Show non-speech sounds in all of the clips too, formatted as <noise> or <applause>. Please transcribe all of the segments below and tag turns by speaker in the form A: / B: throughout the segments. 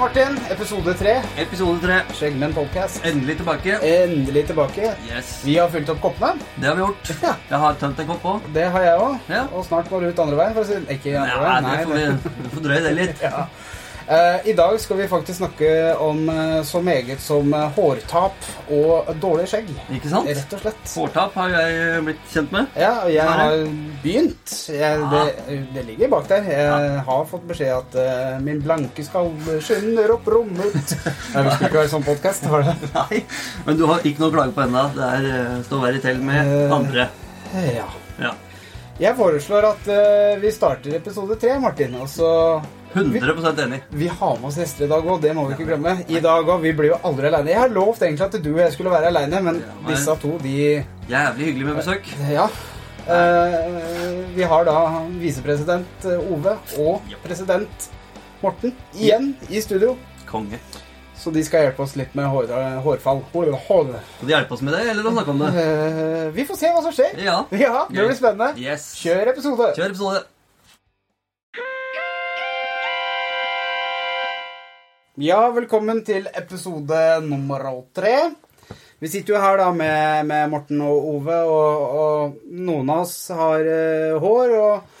A: Martin. Episode tre.
B: Episode tre.
A: Skjeggmenn podcast.
B: Endelig tilbake.
A: Endelig tilbake.
B: Yes.
A: Vi har fylt opp koppene.
B: Det har vi gjort. <laughs>
A: Ja.
B: Jeg har tømt en kopp òg.
A: Det har jeg òg.
B: Ja.
A: Og snart går det ut andre veien. For å si Ikke andre
B: ja,
A: veien.
B: det får vi vi får drøye det litt. <laughs>
A: Ja. Eh, I dag skal vi faktisk snakke om eh, så meget som eh, hårtap og dårlig skjegg.
B: Ikke sant?
A: Rett og slett.
B: Hårtap har jeg blitt kjent med.
A: Ja, og jeg har begynt. Jeg, det, det ligger bak der. Jeg har fått beskjed at uh, min blanke skalle skynder opp rommet. Jeg det ikke ikke være sånn podkast, var det? <laughs>
B: Nei, Men du har ikke noe å klage på ennå. Det er eh, stå verre tell med andre.
A: Ja.
B: Ja.
A: Jeg foreslår at uh, vi starter episode tre, Martin. Og så
B: 100% enig.
A: Vi har med oss gjester i dag òg, det må vi ikke glemme. I dag også, Vi blir jo aldri aleine. Jeg har lovt egentlig at du og jeg skulle være aleine, men
B: Ja,
A: disse to, de
B: Jævlig hyggelig med besøk.
A: Ja. Uh, vi har da visepresident eh, Ove og president Morten igjen i studio.
B: Konge.
A: Så de skal hjelpe oss litt med hår, hårfall. Hår, hår.
B: Skal du hjelpe oss med det, eller snakke om det?
A: Uh, vi får se hva som skjer.
B: Ja.
A: Ja, det blir spennende.
B: Yes.
A: Kjør episode.
B: Kjør episode.
A: Ja, velkommen til episode nummer tre. Vi sitter jo her da med, med Morten og Ove, og, og noen av oss har uh, hår, og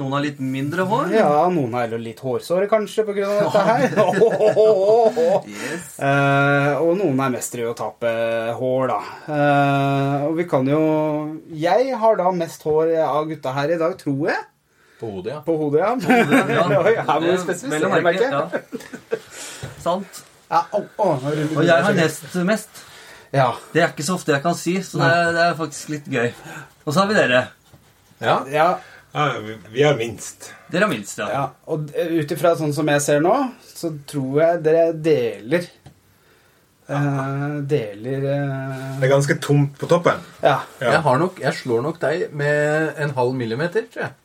B: Noen har litt mindre hår.
A: ja, noen har litt hårsåre kanskje av dette her. <laughs>
B: Yes.
A: uh, og noen er mestere i å tape hår, da. Uh, og vi kan jo Jeg har da mest hår av gutta her i dag, tror jeg.
C: På hodet, ja.
A: På hodet, ja. <laughs>
B: Ja.
A: Oi, her må
B: å
A: spesifisere,
B: merke,
A: merker jeg.
B: Sant.
A: Ja, å, å,
B: Og jeg har nest mest.
A: Ja.
B: Det er ikke så ofte jeg kan si, så det er, det er faktisk litt gøy. Og så har vi dere.
C: Ja,
A: ja.
D: Ja, vi- vi er minst.
B: Dere har minst, ja.
A: Ja, og ut ifra sånn som jeg ser nå, så tror jeg dere deler Uh, Deler uh...
D: Det er ganske tomt på toppen.
A: Ja.
D: Ja.
C: Jeg, har nok, jeg slår nok deg med en halv millimeter, tror jeg.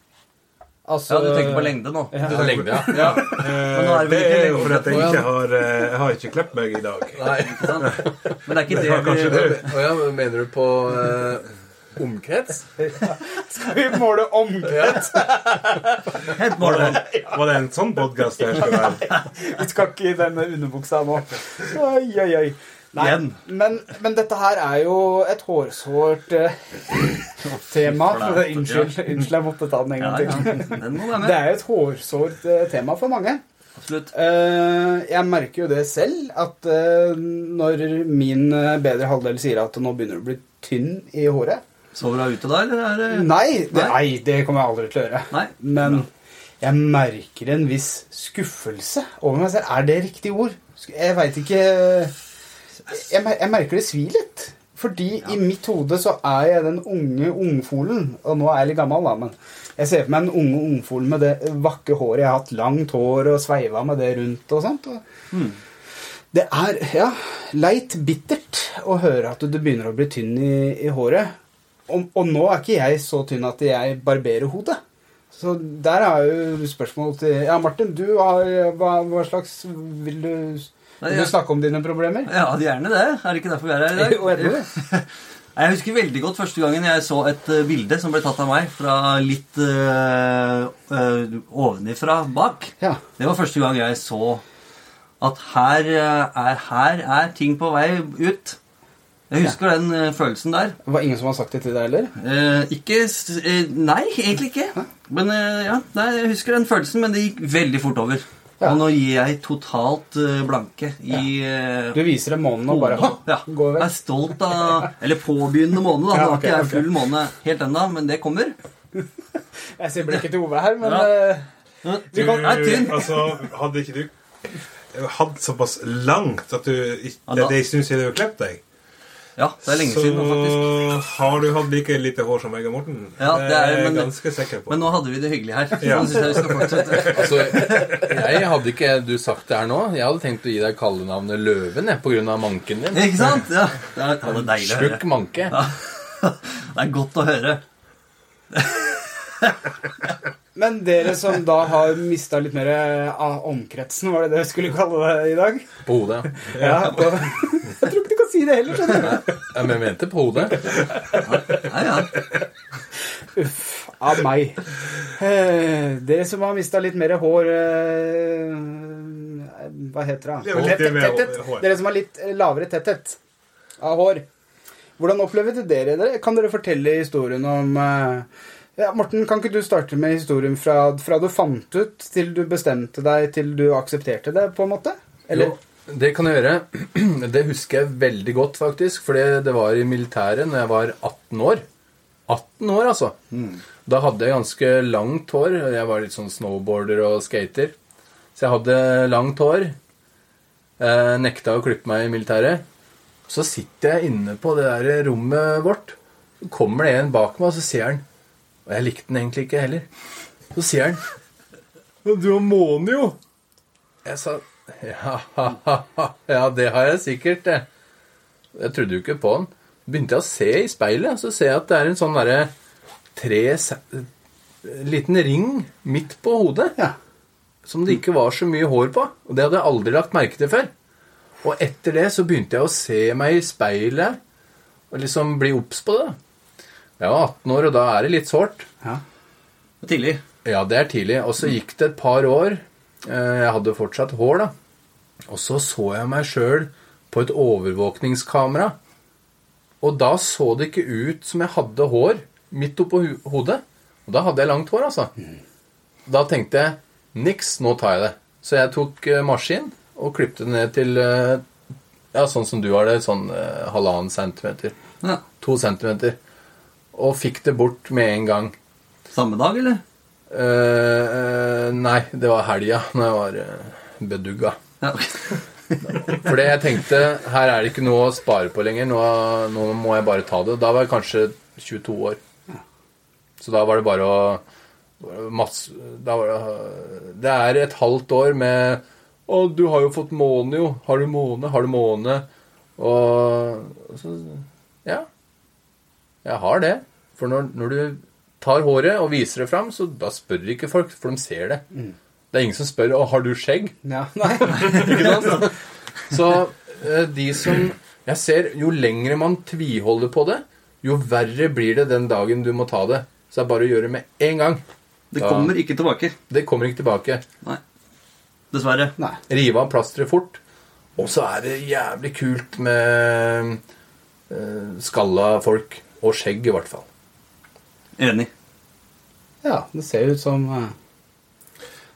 A: Altså
B: Ja, du tenker på lengde nå.
A: Ja.
C: Du har lengde, ja.
A: Ja.
D: Men
B: nå er det
D: det er jo
B: lenger
D: for at jeg ikke har eh, Jeg har ikke klept meg i dag.
C: Nei.
B: Ikke sant? Men det er ikke
D: Det
B: det vi
D: det.
C: Oh, ja, mener du på uh, omkrets?
A: Skal <laughs> vi måle omkrets?
B: Helt
D: Var det, var det en sånn podkast det skal være?
A: Vi skal ikke i denne underbuksa nå. Oi, oi, oi. Nei, men, men dette her er jo et hårsårt eh, <laughs> tema. Unnskyld, unnskyld, jeg måtte ta den en gang til. <laughs> Det er jo et hårsårt eh, tema for mange.
B: Absolutt.
A: Eh, jeg merker jo det selv, at eh, når min bedre halvdel sier at nå begynner du å bli tynn i håret
B: Sover du ute da, eller er det
A: Nei, det,
B: Nei.
A: det kommer jeg aldri til å gjøre.
B: Nei.
A: Men jeg merker en viss skuffelse over meg selv. Er det riktig ord? Jeg veit ikke jeg merker det svir litt. Fordi i mitt hode så er jeg den unge ungfolen. Og nå er jeg litt gammel, da, men jeg ser for meg den unge ungfolen med det vakre håret. Jeg har hatt langt hår og sveiva med det rundt og sånt. Og Det er ja, leit bittert å høre at du begynner å bli tynn i, i håret. Og, og nå er ikke jeg så tynn at jeg barberer hodet. Så der er jo spørsmålet til Ja, Martin, du har Hva, hva slags Vil du,
B: Nei,
A: vil du snakke om dine problemer?
B: Ja, gjerne det. Er det ikke derfor vi er her i dag?
A: Jeg det <laughs> det.
B: Jeg husker veldig godt første gangen jeg så et eh, bilde som ble tatt av meg fra litt øh, øh, ovenifra bak.
A: Ja.
B: Det var første gang jeg så at her er, her er ting på vei ut. Jeg husker den eh, følelsen der.
A: Det var ingen som har sagt det til deg heller?
B: Eh, ikke Nei, egentlig ikke. Men eh, ja, nei, jeg husker den følelsen, men det gikk veldig fort over.
A: Ja.
B: Og nå gir jeg totalt eh, blanke i ja.
A: Du viser dem månen og bare
B: ja.
A: Gå
B: Jeg er stolt av Eller påbegynnende måned, da.
A: Ja,
B: Nå har ikke jeg full måned helt ennå, men det kommer. <laughs>
A: Jeg ser blikket til Ove her, men
B: Ja.
A: eh,
B: Du kan, er
D: altså, hadde ikke du hatt såpass langt at du ikke,
B: Ja,
D: Det
B: da-
D: en stund siden du har klept deg,
B: Ja, det er lenge
D: så
B: siden faktisk.
D: har du hatt like lite hår som meg og Morten.
B: Ja, det er-
D: jeg
B: men-
D: ganske sikker på.
B: Men nå hadde vi det hyggelig her.
D: Ja.
B: synes jeg vi skal fortsette. <laughs>
C: Altså, jeg hadde ikke du sagt det her nå. Jeg hadde tenkt å gi deg kallenavnet Løven jeg, av manken din.
B: Ikke sant? Ja, det er, det er deilig å høre.
C: Slukk manke.
B: Ja. Det er godt å høre.
A: Men dere som da har mista litt mer av omkretsen, var det det jeg skulle kalle det i dag?
C: På hodet. ja.
A: Ja, på, <laughs> Jeg tror ikke si det heller, skjønner du.
C: Ja, Men jeg mente på hodet.
B: Ja, ja.
A: Av meg. Eh, dere som har mista litt mer hår eh, Hva heter det?
D: Er
A: Tetthet. Dere som har litt eh, lavere tetthet av hår. Hvordan opplevde dere det? Kan dere fortelle historien om eh, ja, Morten, kan ikke du starte med historien fra, fra du fant ut, til du bestemte deg, til du aksepterte det, på en måte? Eller?
C: Jo, det kan jeg gjøre. <clears throat> Det husker jeg veldig godt, faktisk. For det var i militæret når jeg var 18 år. 18 år, altså. Da hadde jeg ganske langt hår. Jeg var litt sånn snowboarder og skater. Så jeg hadde langt hår. Eh, nekta å klippe meg i militæret. Så sitter jeg inne på det der rommet vårt. Så kommer det en bak meg, og så sier han Og jeg likte den egentlig ikke heller. Så sier han Du har måne, jo! Jeg sa ja, <laughs> ja, det har jeg sikkert. Jeg trodde jo ikke på den. Begynte jeg å se i speilet, så ser jeg at det er en sånn derre tre Liten ring midt på hodet
A: Ja.
C: som det ikke var så mye hår på. Og det hadde jeg aldri lagt merke til før. Og etter det så begynte jeg å se meg i speilet og liksom bli obs på det. Jeg var 18 år, og da er det litt sårt.
A: ja.
B: Tidlig.
C: Ja, det er tidlig. Og så gikk det et par år. Eh, Jeg hadde fortsatt hår, da. Og så så jeg meg sjøl på et overvåkningskamera. Og da så det ikke ut som jeg hadde hår midt oppå hodet. Og da hadde jeg langt hår, altså. Da tenkte jeg niks, nå tar jeg det. Så jeg tok eh, maskin og klippte det ned til eh, ja, sånn som du har det, sånn halvannen centimeter.
B: Ja.
C: To centimeter. Og fikk det bort med en gang.
B: Samme dag, eller?
C: Eh, eh, nei, det var helga når jeg var uh, bedugga.
B: Ja. <laughs>
C: Fordi jeg tenkte her er det ikke noe å spare på lenger. Nå, nå må jeg bare ta det. Da var jeg kanskje 22 år. Så da var det bare å masse, det, det er et halvt år med Å, du har jo fått måne, jo. Har du måne? Har du måne? Og så Ja. Jeg har det. For når, når du tar håret og viser det fram, så da spør ikke folk, for de ser det. Det er ingen som spør 'Å, har du skjegg?'
A: ja. Nei. <laughs>
C: Ikke sant? Så eh, de som Jeg ser jo lengre man tviholder på det, jo verre blir det den dagen du må ta det. Så det er bare å gjøre det med en gang.
B: Det
C: da,
B: kommer ikke tilbake.
C: Det kommer ikke tilbake.
B: Nei. Dessverre.
A: Nei.
C: Rive av plasteret fort. Og så er det jævlig kult med eh, skalla folk. Og skjegg, i hvert fall.
B: Enig.
A: Ja, det ser ut som eh,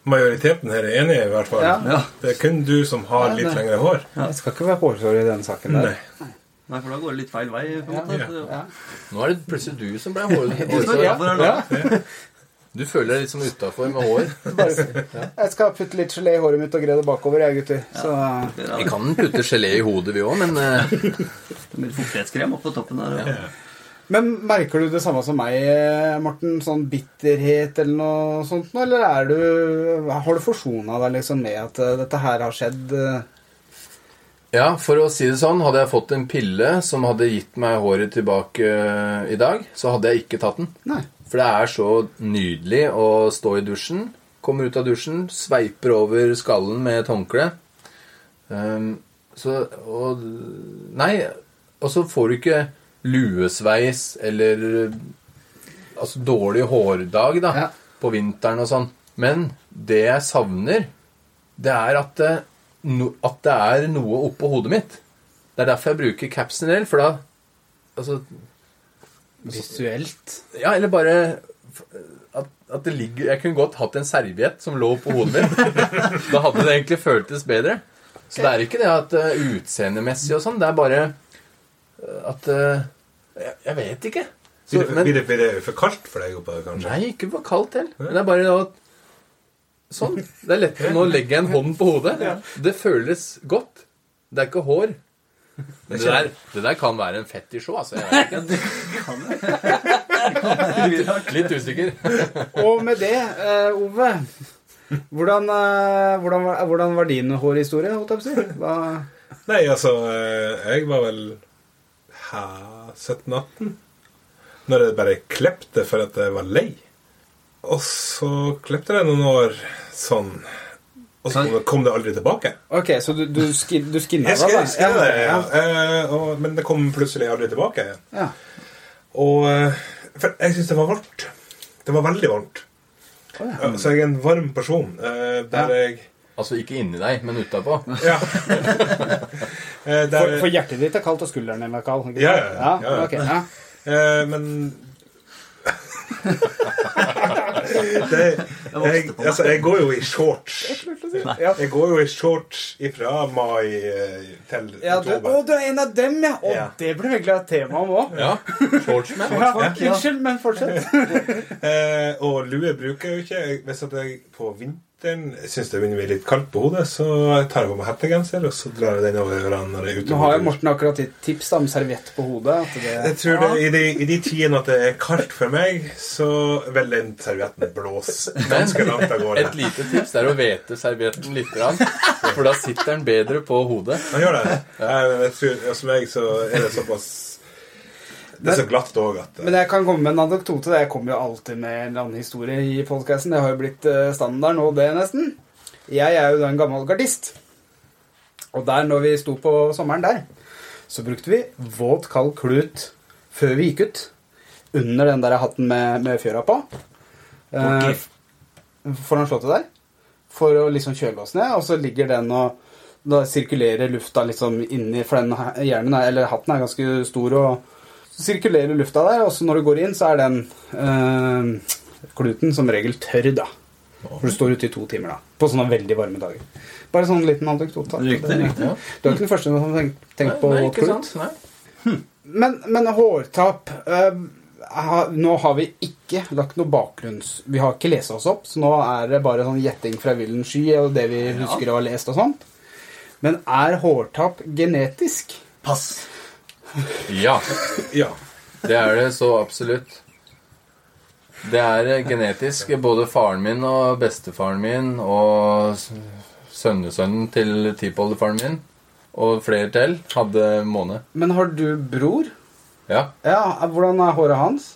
D: Majoriteten her er enig, i hvert fall.
A: Ja.
B: Ja.
D: Det er kun du som har
A: Ja,
D: litt lengre hår.
A: Jeg skal ikke være hårsår i den saken der.
D: Nei.
B: Nei, for da går det litt feil vei. på en måte.
D: ja.
A: Ja.
C: Nå er det plutselig du som ble hår- <laughs>
B: Ja,
C: hårsår.
B: for det da-
A: Ja.
C: Du føler deg litt som utafor med hår. <laughs>
A: Bare, jeg skal putte litt gelé i håret mitt og gre det bakover, jeg, gutter. Så
B: det er
C: Vi kan putte gelé i hodet, vi òg, men eh,
B: Litt fuktighetskrem oppå toppen der. Ja.
A: Men merker du det samme som meg, Morten? Sånn bitterhet eller noe sånt? Eller er du Har du forsona deg liksom med at eh, dette her har skjedd? eh?
C: Ja, for å si det sånn, hadde jeg fått en pille som hadde gitt meg håret tilbake eh, i dag, så hadde jeg ikke tatt den.
A: Nei.
C: For det er så nydelig å stå i dusjen, kommer ut av dusjen, sveiper over skallen med et håndkle. Um, så og Nei, og så får du ikke luesveis eller Altså dårlig hårdag, da,
A: Ja.
C: på vinteren og sånn. Men det jeg savner, det er at det, no, at det er noe oppå hodet mitt. Det er derfor jeg bruker capsen en del, for da Altså
A: Visuelt.
C: ja, eller bare at, at det ligger Jeg kunne godt hatt en serviett som lå på hodet mitt. <laughs> da hadde det egentlig føltes bedre. Så det er ikke det at uh, utseendemessig og sånn, det er bare at uh, jeg, jeg vet ikke. Så,
D: Blir det,
C: men,
D: blir, det, blir det for kaldt for deg oppe det, kanskje?
C: nei, ikke for kaldt heller. Men det er bare at Sånn. Det er lettere. Nå legger jeg en hånd på hodet. Det føles godt. Det er ikke hår. Men det der, det der kan være en fetisj òg, altså. Jeg vet ikke. Litt usikker.
A: Og med det, eh, Ove hvordan, eh, hvordan, var- hvordan var din hårhistorie, holdt jeg på å si? Hva,
D: Nei, altså eh, Jeg var vel hæ, 17-18 Når jeg bare klepte for at jeg var lei. Og så klepte jeg noen år sånn. Og så kom det, aldri tilbake.
A: ok, så du, du, skin, du skinna
D: Jeg skrev,
A: da?
D: skrev det, ja.
A: ja.
D: Eh, og, men det kom plutselig aldri tilbake.
A: ja.
D: Og eh, For jeg syns det var varmt. Det var veldig varmt.
A: Oh, ja.
D: Så jeg er en varm person. eh, der jeg
C: Altså ikke inni deg, men utapå. <laughs>
D: Ja. <laughs> Eh,
A: For, for hjertet ditt er kaldt, og skulderen din er kald. ikke
D: Ja, ja, ja, ja.
A: okay, ja. <laughs>
D: Eh, men det, jeg, altså, jeg går jo i shorts. Jeg går jo i shorts ifra mai eh, til
A: Ja, du,
D: oktober.
A: å, du er en av dem, ja! Å,
D: Ja.
A: Det blir veldig et tema om òg.
C: Ja, shortsman.
A: Ja, unnskyld, men fortsett.
D: Eh, og lue bruker jeg jo ikke. Hvis at jeg på vinteren syns det begynner å bli litt kaldt på hodet, så tar jeg på meg hettegenser, og så drar jeg den over ørene når jeg er ute.
A: Nå har jo. Morten akkurat gitt tips om serviett på hodet. At det,
D: Jeg tror det, i, de, I de tidene at det er kaldt for meg, så vil den servietten blåse ganske langt av gårde.
C: Et lite tips er å vete servietten litt, grann, for da sitter den bedre på hodet.
D: Han gjør det. Jeg, jeg tror, Hos meg så er det såpass Det er så glatt òg at
A: Men jeg kan komme med en anekdote. Jeg kommer jo alltid med en eller annen historie i podkasten. Det har jo blitt eh, standard nå, det, nesten. Jeg er jo da en gammel gardist. Og der, når vi sto på sommeren der, så brukte vi våt, kald klut før vi gikk ut. Under den der hatten med, med fjøra på. Eh, foran slottet der. For å liksom kjøle oss ned. Og så ligger den og da sirkulerer lufta liksom inni For den hjernen, er, eller hatten er ganske stor. og så sirkulerer lufta der, og så når du går inn, så er den øh, kluten som regel tørr, da. For du står ute i to timer, da. På sånne veldig varme dager. Bare sånn liten anekdote.
B: Riktig, riktig.
C: Ja.
A: Du er ikke den første som har tenkt, tenkt på
C: Nei, ikke
A: klut.
C: sant? Nei.
A: Men, men hårtap øh, ha- Nå har vi ikke lagt noe bakgrunns... Vi har ikke lest oss opp, så nå er det bare sånn gjetting fra villen sky og det vi husker å ha lest og sånt. Men er hårtap genetisk?
B: Pass.
C: Ja,
D: Ja.
C: det er det så absolutt. Det er genetisk. Både faren min og bestefaren min og sønnesønnen til tipoldefaren min og flere til hadde måne.
A: Men har du bror?
C: Ja.
A: Ja, Hvordan er håret hans?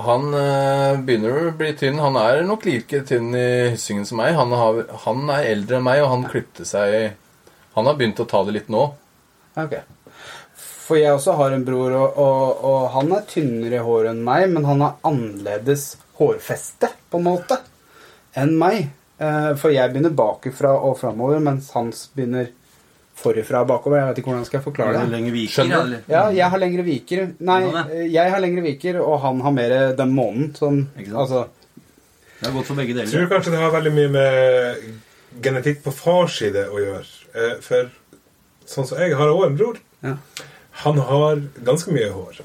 C: Han øh, begynner å bli tynn. Han er nok like tynn i hyssingen som meg. Han, har, han er eldre enn meg, og han klipte seg Han har begynt å ta det litt nå.
A: Ok. For jeg også har en bror, og, og, og han er tynnere i håret enn meg, men han har annerledes hårfeste, på en måte, enn meg. Eh, For jeg begynner bakifra og framover, mens hans begynner forifra og bakover. Jeg vet ikke hvordan skal jeg forklare det.
B: Lenger viker,
C: Skjønner du?
B: eller?
A: Ja, jeg har lengre viker. Nei, eh, jeg har lengre viker, og han har mer den månen
B: Sånn,
A: Altså,
B: Det er godt for begge deler.
D: Jeg tror kanskje det har veldig mye med genetikk på fars side å gjøre. Eh, For sånn som jeg har òg en bror.
A: ja.
D: Han har ganske mye hår.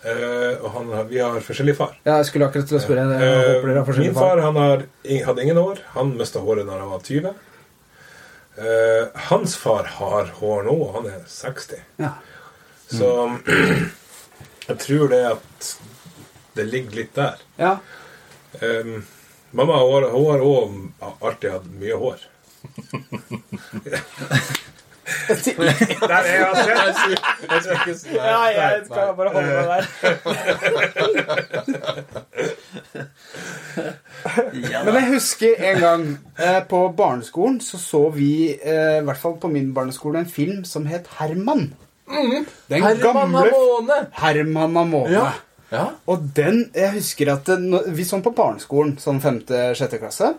D: Uh, og han har, vi har forskjellig far.
A: ja, jeg skulle akkurat til å spørre.
D: Eh,
A: har
D: Min far han har, hadde ingen hår. Han mista håret da han var 20. Uh, hans far har hår nå, og han er 60.
A: Ja.
D: Så <clears throat> jeg tror det at det ligger litt der.
A: ja.
D: Um, mamma har hun har også alltid hatt mye hår. <laughs> Der er jeg!
A: Ja, jeg skal bare holde meg der. Men jeg husker en gang eh, på barneskolen så så vi, eh, i hvert fall på min barneskole, en film som het Herman. Den
C: Herman
A: gamle
C: måne!
A: Herman av Måne.
C: Ja. Ja.
A: Og den Jeg husker at når- Vi sånn på barneskolen, sånn femte-sjette klasse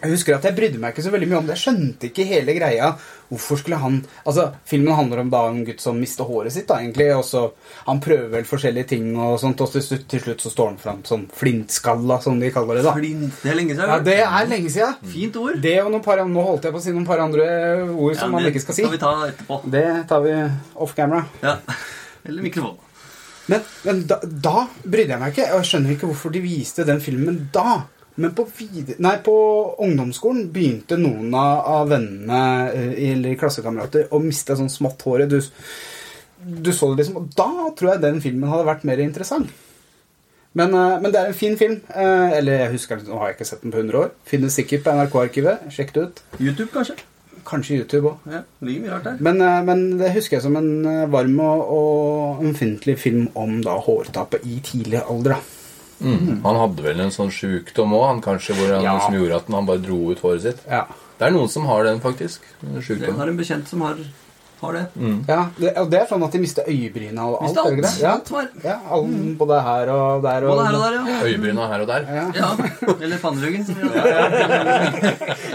A: Jeg husker at jeg brydde meg ikke så veldig mye om det. Jeg skjønte ikke hele greia. Hvorfor skulle han Altså, Filmen handler om da en gutt som mister håret sitt, da, egentlig. Og så Han prøver vel forskjellige ting, og sånt, og til slutt, til slutt så står han fram som flintskalla, som de kaller det. da
B: Flint. Det er lenge siden.
A: Ja, Det er lenge siden.
B: Fint ord.
A: Det og noen par, Nå holdt jeg på å si noen par andre ord som
B: Ja,
A: man ikke skal si.
B: skal vi ta etterpå.
A: Det tar vi off camera.
B: Ja. Eller mikrofon.
A: Men, men da, da brydde jeg meg ikke. Og jeg skjønner ikke hvorfor de viste den filmen da. Men på, vide, nei, på ungdomsskolen begynte noen av, vennene eh, eller klassekamerater å miste sånn smått håret. Du, du så det liksom, og Da tror jeg den filmen hadde vært mer interessant. Men, eh, men det er en fin film. eh, Eller jeg husker Nå har jeg ikke sett den på 100 år. Finnes sikkert på NRK-arkivet. Sjekk det ut.
B: YouTube, kanskje?
A: Kanskje YouTube òg.
B: Ja.
A: Men, men det husker jeg som en varm og, og ømfintlig film om da hårtapet i tidlig alder. da.
C: Mm. Han hadde vel en sånn sjukdom òg, han kanskje, hvor han,
A: Ja.
C: som gjorde at han bare dro ut håret sitt.
A: Ja.
C: Det er noen som har den, faktisk.
B: Jeg har en bekjent som har Har det.
A: Ja, det, og det er sånn at de mister øyebryna og alt.
B: Mister
A: er det
B: alt.
A: Ja.
B: Alt.
A: Ja, alle, både her og der. Og,
B: Både her og der, ja.
C: Øyebryna her og der.
A: Ja.
B: ja. Eller panneryggen. det har.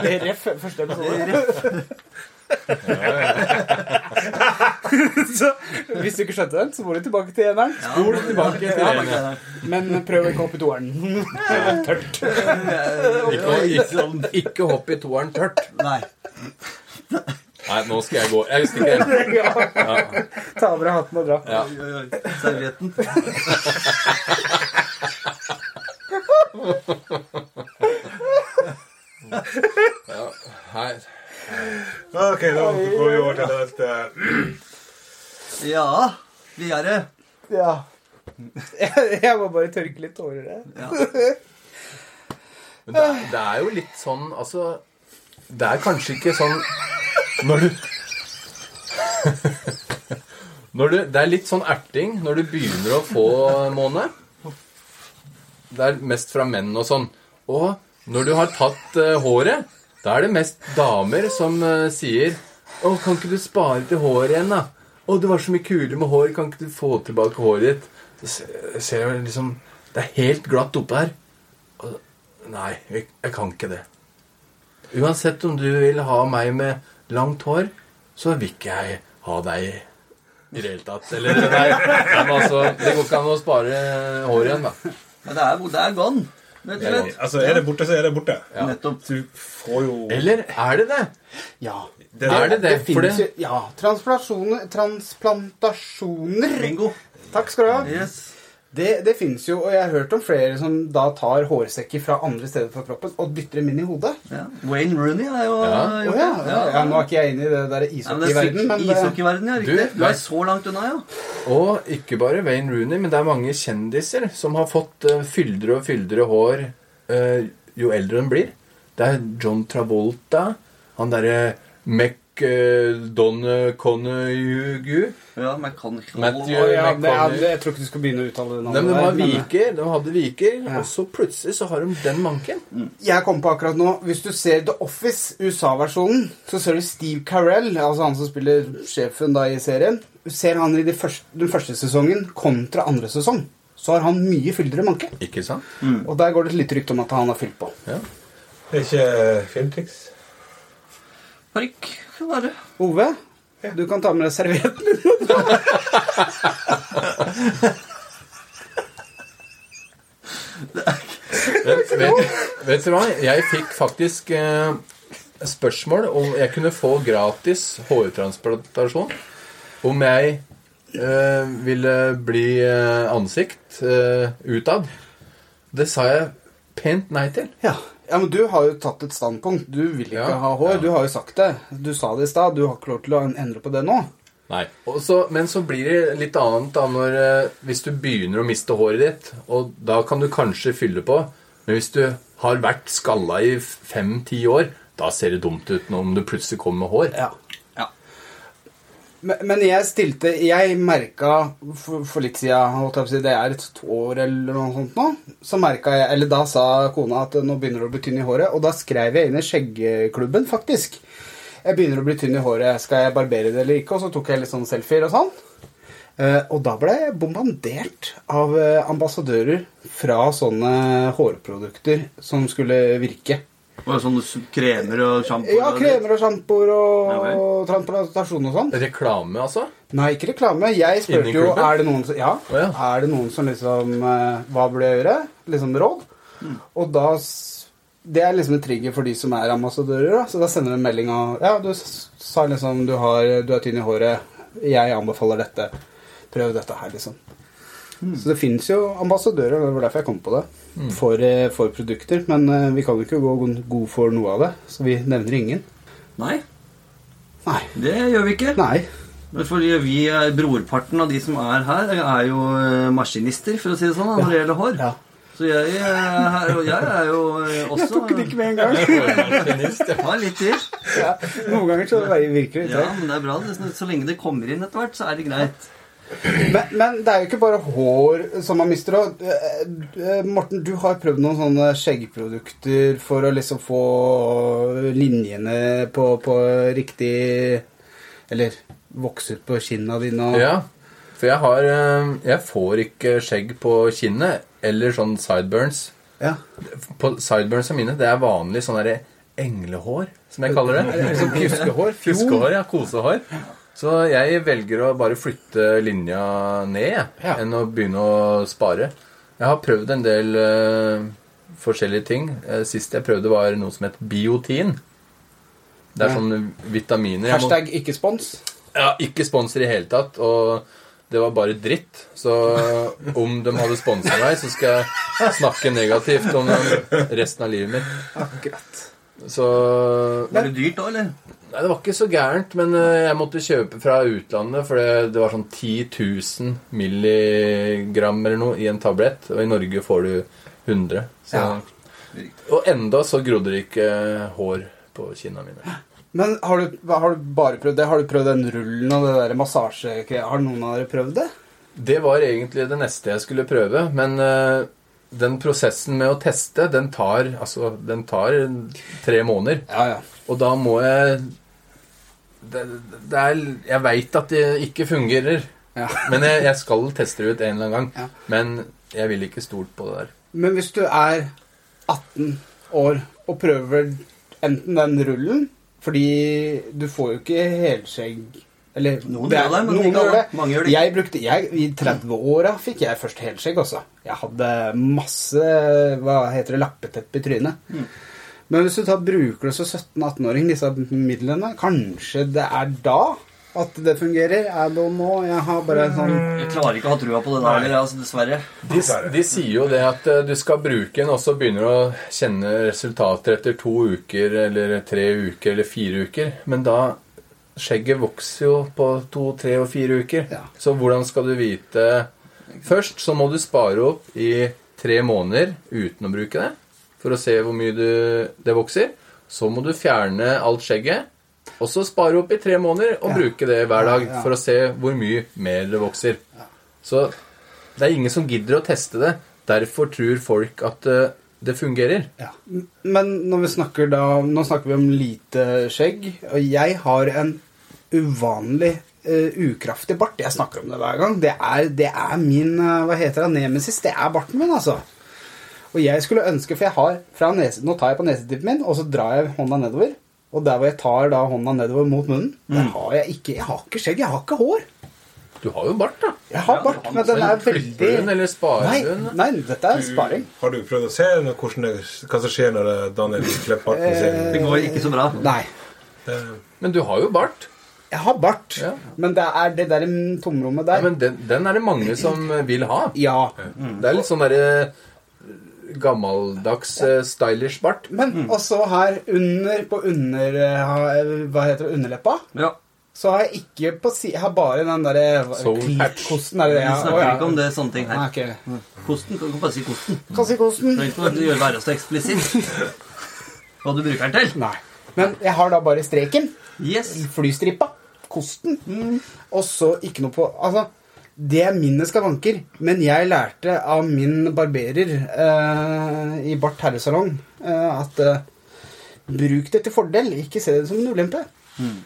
B: <laughs>
A: Ref første episode. <laughs> <laughs> <laughs> så hvis du ikke skjønte den, så må du tilbake til eneren. Spol tilbake til eneren. Men prøv <laughs> <laughs> ikke å hoppe i toeren. Tørt.
C: Ikke, ikke, ikke hopp i toeren tørt.
B: Nei.
C: Nei, nå skal jeg gå. Jeg stikker.
A: Ja. Ta av deg hatten og dra.
C: Ja.
B: Oi, oi, oi. Servietten.
C: Hei.
D: Ok, da går vi over til neste.
B: Ja, videre.
A: Ja. Jeg, må bare tørke litt tårer jeg.
B: Ja.
C: Men det, er- det er jo litt sånn Altså, det er kanskje ikke sånn Når du <laughs> Når du Det er litt sånn erting når du begynner å få måne. Det er mest fra menn og sånn. Og når du har tatt uh, håret, da er det mest damer som uh, sier Å, kan ikke du spare til håret igjen, da? Å, det var så mye kulere med hår. Kan ikke du få tilbake håret ditt? Så ser jeg liksom Det er helt glatt oppe her. Og, nei, jeg, jeg kan ikke det. Uansett om du vil ha meg med langt hår, så vil ikke jeg ha deg i det hele tatt. Eller nei, altså, det går ikke an å spare hår igjen, da.
B: Men det er, det er gone, rett og slett.
D: Altså, er det borte, så er det borte.
B: Nettopp.
D: Du får jo
C: Eller er det det?
A: Ja.
D: det
C: Er det det?
A: Det
C: For
A: finnes jo
C: det
A: Ja. Transplantasjoner.
B: Bingo.
A: Takk skal du ha.
B: Yes.
A: Det, det finnes jo, og jeg har hørt om flere som da tar hårsekker fra andre steder på kroppen og dytter dem inn i hodet.
B: Ja. Wayne Rooney er jo
C: Ja.
B: Oh,
A: ja, ja, ja, Nå er ikke jeg inne i det der
B: ishockeyverdenen. men det er
A: ishockeyverden,
B: sikkert
A: men det,
B: Ishockeyverden, ja. Riktig.
C: Du,
B: Du, er så langt unna, ja.
C: Og ikke bare Wayne Rooney, men det er mange kjendiser som har fått uh, fyldigere og fyldigere hår uh, jo eldre de blir. Det er John Travolta, han derre uh,
B: Ja, McCon
C: Matthew-
A: Å, ja, det, ja, jeg tror ikke du skal begynne å uttale det navnet.
C: men de
A: var
C: viker, de hadde viker,
A: Ja.
C: og så plutselig så har de den manken.
A: Jeg kom på akkurat nå Hvis du ser The Office, USA-versjonen, så ser du Steve Carell, altså han som spiller sjefen da i serien. Du ser han i de første, den første sesongen kontra andre sesong. Så har han mye fyldigere manke.
C: Ikke sant?
A: Og der går det et lite rykte om at han har fylt på.
C: Ja.
D: Det er ikke filmtriks.
B: Parykk kan være.
A: Ove, du kan ta med deg servietten din.
C: Vet, vet, vet du hva? Jeg fikk faktisk eh, spørsmål om jeg kunne få gratis hårtransplantasjon. Om jeg eh, ville bli eh, ansikt eh, utad. Det sa jeg pent nei til.
A: Ja. Ja, men du har jo tatt et standpunkt. Du vil ikke
C: Ja,
A: ha hår.
C: ja.
A: Du har jo sagt det. Du sa det i stad. Du har ikke lov til å endre på det nå.
C: Nei. Og så, men så blir det litt annet da når, eh, hvis du begynner å miste håret ditt. Og da kan du kanskje fylle på. Men hvis du har vært skalla i fem-ti år, da ser det dumt ut når om du plutselig kommer med hår.
A: Ja. Men, men jeg stilte Jeg merka for, for litt siden, det er et år eller noe sånt nå, så merka jeg Eller da sa kona at nå begynner det å bli tynn i håret, og da skrev jeg inn i skjeggklubben, faktisk. Jeg begynner å bli tynn i håret, skal jeg barbere det eller ikke? Og så tok jeg litt sånn selfier og sånn. Eh, og da ble jeg bombardert av eh, ambassadører fra sånne hårprodukter som skulle virke.
B: Og sånne kremer og sjampoer?
A: Ja, kremer og sjampoer og
B: Ja og
A: transplantasjon og sånn.
C: Reklame, altså?
A: Nei, ikke reklame. Jeg spurte jo er det noen som, ja,
C: oh, ja.
A: er det noen som liksom eh, Hva burde jeg gjøre? Liksom råd.
C: Mm.
A: Og da Det er liksom en trigger for de som er ambassadører. Da. Så da sender du en melding og Ja, du sa liksom du, har, du er tynn i håret. Jeg anbefaler dette. Prøv dette her, liksom.
C: Mm.
A: Så det fins jo ambassadører, det var derfor jeg kom på det, for, eh, for produkter. Men eh, vi kan jo ikke gå god for noe av det, så vi nevner ingen.
B: Nei,
A: Nei.
B: det gjør vi ikke.
A: Nei.
B: Fordi vi er, Brorparten av de som er her, er jo eh, maskinister, for å si det sånn, når det gjelder hår.
A: Ja.
B: Så jeg er her, og jeg er jo <laughs> også
A: Jeg tok det ikke med en gang.
C: Ja.
B: Litt til.
A: Ja, noen ganger så virker det
B: Ja, men det er bra. Så lenge det kommer inn etter hvert, så er det greit.
A: Men, men det er jo ikke bare hår som man mister òg. Morten, du har prøvd noen sånne skjeggprodukter for å liksom få linjene på, på riktig Eller vokse ut på kinna dine og
C: Ja, for jeg har eh, Jeg får ikke skjegg på kinnet eller sånn sideburns.
A: Ja.
C: På sideburns mine, det er vanlig sånn derre englehår, som jeg kaller det.
A: Liksom <laughs> pjuskehår. Fjol.
C: Ja. Kosehår. Så jeg velger å bare flytte linja ned
A: Ja.
C: enn å begynne å spare. Jeg har prøvd en del uh, forskjellige ting. Eh, Sist jeg prøvde, var noe som het biotin. Det er
A: Ja.
C: sånne vitaminer. Jeg må-
A: Hashtag ikke spons.
C: ja, ikke-sponser i hele tatt, og det var bare dritt. Så om de hadde sponsa meg, så skal jeg snakke negativt om resten av livet mitt.
A: Akkurat.
C: Så
B: Var det dyrt da, eller?
C: Nei, det var ikke så gærent, men eh, jeg måtte kjøpe fra utlandet, for det, det var sånn 10 000 milligram eller noe i en tablett, og i Norge får du 100. Så,
A: Ja.
C: Og enda så grodde det ikke hår på kinna mine.
A: Men har du, har du bare prøvd det? Har du prøvd den rullen og det der massasje... Har noen av dere prøvd det?
C: Det var egentlig det neste jeg skulle prøve, men eh, den prosessen med å teste, den tar, altså, den tar tre måneder.
A: Ja, ja.
C: Og da må jeg det, det er, Jeg veit at det ikke fungerer.
A: Ja.
C: Men jeg, jeg skal teste det ut en eller annen gang.
A: Ja.
C: Men jeg vil ikke stole på det der.
A: Men hvis du er 18 år og prøver enten den rullen Fordi du får jo ikke helskjegg Eller
B: Noen
A: det er-
B: gjør det, men
A: noen gjør det.
B: Mange gjør det
A: Jeg brukte, jeg, I 30-åra fikk jeg først helskjegg også. Jeg hadde masse hva heter det, lappeteppe i trynet.
B: Mm.
A: Men hvis du tar bruker det som 17-18-åring, disse midlene Kanskje det er da at det fungerer? I don't know. Jeg har bare en sånn
B: Jeg klarer ikke å ha trua på det der, heller, altså, dessverre.
C: De, de sier jo det at eh, du skal bruke den, og så begynner du å kjenne resultater etter to uker eller tre uker eller fire uker. Men da Skjegget vokser jo på to, tre og fire uker.
A: Ja.
C: Så hvordan skal du vite Først så må du spare opp i tre måneder uten å bruke det, for å se hvor mye du, det vokser. Så må du fjerne alt skjegget, og så spare opp i tre måneder og
A: Ja.
C: bruke det hver dag
A: Ja,
C: for å se hvor mye mer det vokser. Så det er ingen som gidder å teste det. Derfor tror folk at eh, det fungerer.
A: Ja. Men når vi snakker da Nå snakker vi om lite skjegg, og jeg har en uvanlig uh, ukraftig bart. Jeg snakker om det hver gang. Det er, det er min uh, Hva heter det? Nemesis. Det er barten min, altså. Og jeg skulle ønske, for jeg har fra nese, Nå tar jeg på nesetippen min, og så drar jeg hånda nedover. Og der hvor jeg tar da hånda nedover mot munnen, der har jeg ikke Jeg har ikke skjegg, jeg har ikke hår.
C: Du har jo bart, da.
A: Jeg har
B: Ja,
A: bart,
B: du
A: men den er veldig
C: du eller sparer
A: Nei, nei, dette er sparing.
D: Har du prøvd å se hvordan det, hva som skjer når Daniel klipper barten
A: Eh,
D: sin?
B: Det går ikke så bra.
A: Nei.
D: Det,
C: Men du har jo bart.
A: Jeg har bart,
C: Ja.
A: men det er det der tomrommet der.
C: Ja, men den, den er det mange som vil ha.
A: Ja.
C: Det er litt sånn derre gammeldags ja. stylish bart.
A: Men også her under på under eh, Hva heter det? Underleppa?
B: Ja.
A: Så har jeg ikke på si... Jeg har bare den derre. Kosten, er det det?
B: Vi snakker
A: ja.
B: ikke om det sånne ting
A: Nei,
B: her.
A: ok.
B: Kosten, kan du bare si kosten.
A: Kan si kosten.
B: Trenger ikke å gjøre det så eksplisitt. <laughs> Hva du bruker den til.
A: Nei. Men jeg har da bare streken.
B: Yes.
A: Flystripa. Kosten. Og så ikke noe på Altså, det er mine skavanker. Men jeg lærte av min barberer eh, i Bart herresalong eh, at eh, bruk det til fordel, ikke se det som en ulempe.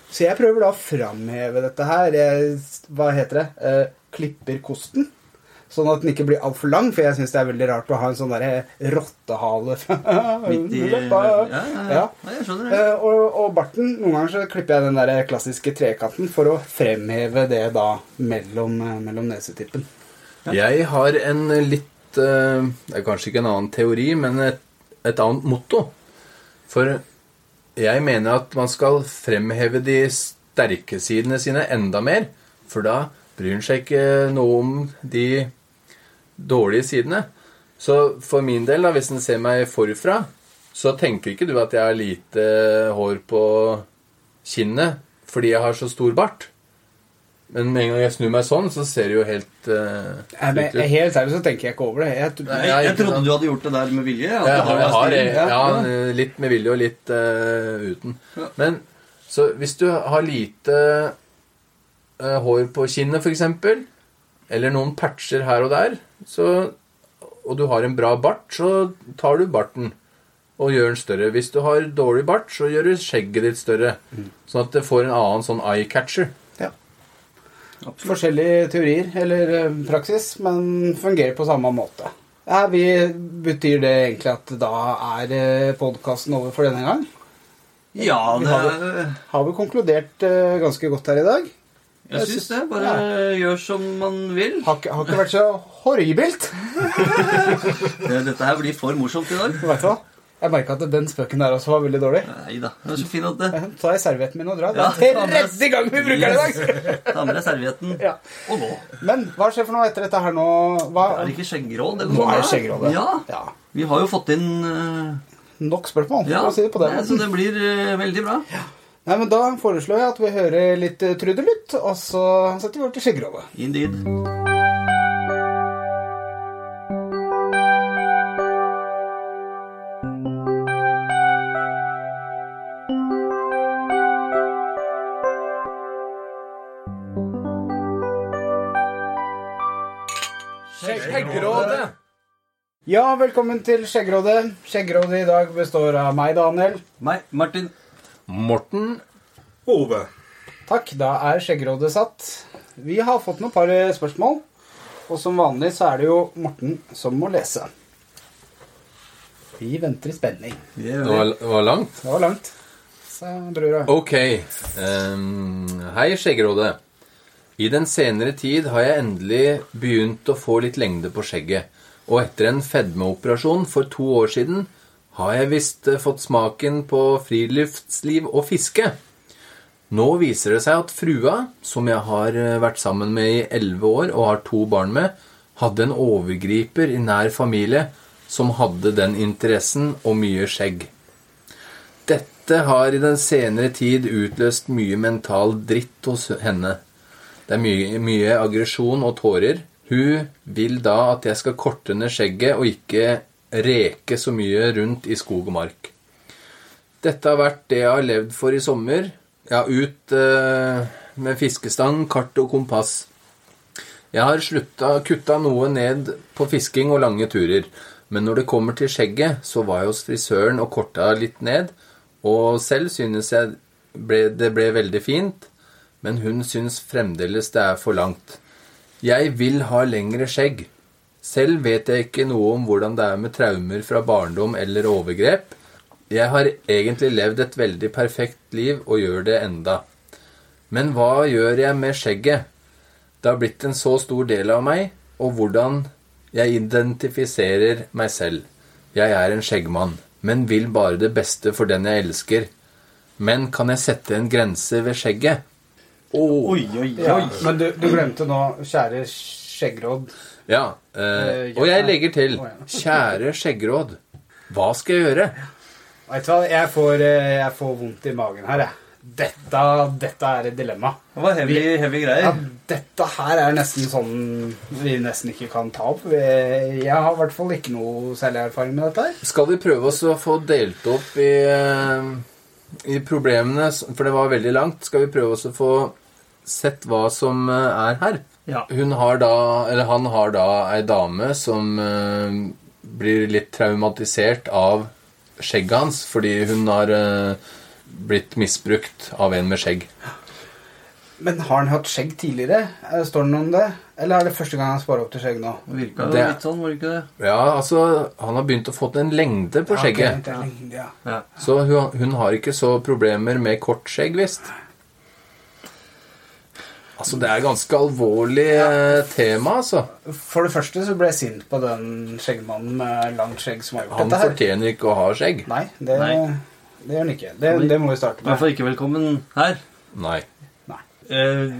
A: Så jeg prøver da å framheve dette her. Jeg, hva heter det? Eh, klipper kosten. Sånn at den ikke blir altfor lang, for jeg syns det er veldig rart å ha en sånn derre rottehale <laughs>
B: Midt i
A: underleppa.
B: ja, ja, ja.
A: Ja.
B: ja, jeg skjønner det.
A: Eh, og, og barten, noen ganger så klipper jeg den der klassiske trekanten for å fremheve det da mellom, eh, mellom nesetippen.
C: Jeg har en litt eh, Det er kanskje ikke en annen teori, men et, et annet motto. For jeg mener at man skal fremheve de sterke sidene sine enda mer. For da bryr en seg ikke noe om de dårlige sidene. Så for min del, da, hvis en ser meg forfra, så tenker ikke du at jeg har lite hår på kinnet fordi jeg har så stor bart. Men med en gang jeg snur meg sånn, så ser det jo helt uh,
A: Nei, men, jeg, helt ærlig så tenker jeg ikke over det. Jeg,
B: Nei,
C: jeg,
B: jeg
C: jeg
B: trodde du hadde gjort det der med vilje. Ja,
C: Jeg har, jeg har
B: stilen.
C: ja,
A: Ja.
C: litt med vilje og litt uh, uten.
B: Ja.
C: Men så hvis du har lite uh, hår på kinnet, f.eks., eller noen patcher her og der, så, og du har en bra bart, så tar du barten og gjør den større. Hvis du har dårlig bart, så gjør du skjegget ditt større. Sånn at det får en annen sånn eye catcher.
A: ja. forskjellige teorier eller eh, praksis, men fungerer på samme måte. Ja, vi, betyr det egentlig at da er podkasten over for denne gang?
B: Ja,
A: Vi
B: det
A: har
B: er
A: Har vi konkludert eh, ganske godt her i dag?
B: Jeg syns det. Bare gjør som man vil.
A: Har har ikke vært så horribelt. <laughs>
B: Dette her blir for morsomt i dag.
A: Vet du hva? Jeg merka at den spøken der også var veldig dårlig.
B: Nei da. Det er så fint at det
A: Så tar jeg servietten min og drar. Det er
B: ta med-
A: tredje gang vi bruker den i dag!
B: Ta med deg servietten
A: Ja.
B: og gå.
A: Men hva skjer for noe etter dette her nå? Hva?
B: Er ikke skjeggråd?
A: Nå er det.
B: Ja.
A: Ja.
B: Vi har jo fått inn uh...
A: Nok spørsmål,
B: Ja,
A: for å si det på den
B: måten. så det blir uh, veldig bra.
A: Nei, men Da foreslår jeg at vi hører litt uh, trudelutt, og så setter vi over til skjeggrådet.
B: Indeed.
A: Ja, velkommen til Skjeggrådet. Skjeggrådet i dag består av meg, Daniel.
B: Meg, Martin.
C: Morten
D: Ove.
A: Takk, da er Skjeggrådet satt. Vi har fått noen par spørsmål, og som vanlig så er det jo Morten som må lese. Vi venter i spenning.
B: Det
C: var, det var langt.
A: Det var langt, sa brura.
C: Ok. Um, hei, Skjeggrådet. I den senere tid har jeg endelig begynt å få litt lengde på skjegget. Og etter en fedmeoperasjon for to år siden har jeg visst eh, fått smaken på friluftsliv og fiske. Nå viser det seg at frua, som jeg har eh, vært sammen med i elleve år og har to barn med, hadde en overgriper i nær familie som hadde den interessen og mye skjegg. Dette har i den senere tid utløst mye mental dritt hos henne. Det er mye, mye aggresjon og tårer. Hun vil da at jeg skal korte ned skjegget og ikke reke så mye rundt i skog og mark. Dette har vært det jeg har levd for i sommer. Ja, ut eh, med fiskestang, kart og kompass. Jeg har slutta, kutta noe ned på fisking og lange turer. Men når det kommer til skjegget, så var jeg hos frisøren og korta litt ned. Og selv synes jeg ble, det ble veldig fint, men hun synes fremdeles det er for langt. Jeg vil ha lengre skjegg. Selv vet jeg ikke noe om hvordan det er med traumer fra barndom eller overgrep. Jeg har egentlig levd et veldig perfekt liv og gjør det enda. Men hva gjør jeg med skjegget? Det har blitt en så stor del av meg, og hvordan jeg identifiserer meg selv. Jeg er en skjeggmann, men vil bare det beste for den jeg elsker. Men kan jeg sette en grense ved skjegget?
B: Oi, oi, oi.
A: Ja, men du, du glemte nå, kjære skjeggråd
C: Ja, eh,
A: Eh,
C: og jeg legger til Kjære skjeggråd, hva skal jeg gjøre?
A: Vet du hva, jeg får, eh, jeg får vondt i magen her, jeg. Dette, dette er et dilemma.
B: Det var heavy, heavy
A: Ja, dette her er nesten sånn vi nesten ikke kan ta opp. Jeg har i hvert fall ikke noe særlig erfaring med dette her.
C: Skal vi prøve oss å få delt opp i, eh, i problemene, for det var veldig langt. Skal vi prøve oss å få sett hva som eh, er her?
B: Ja.
C: Hun har da, eller han har da ei dame som uh, blir litt traumatisert av skjegget hans, fordi hun har uh, blitt misbrukt av en med skjegg.
A: Men har han hatt skjegg tidligere? Eh, Står det noe om det? Eller er det første gang han sparer opp til skjegg nå?
B: Det virka jo
C: Det-
B: litt sånn, var det ikke det?
C: Ja, altså, han har begynt å få en lengde på skjegget.
A: Ja, det er lenge- ja.
B: Ja.
C: Så hun, hun har ikke så problemer med kort skjegg, visst. Altså, det er ganske alvorlig eh, tema, altså.
A: For det første så ble jeg sint på den skjeggmannen med langt skjegg som har gjort
C: Han
A: dette her.
C: Han fortjener ikke å ha skjegg.
A: Nei, det,
B: Nei.
A: det gjør han ikke. Det, det må vi starte
B: I hvert
A: med.
B: fall ikke velkommen her.
C: Nei.
B: Eh,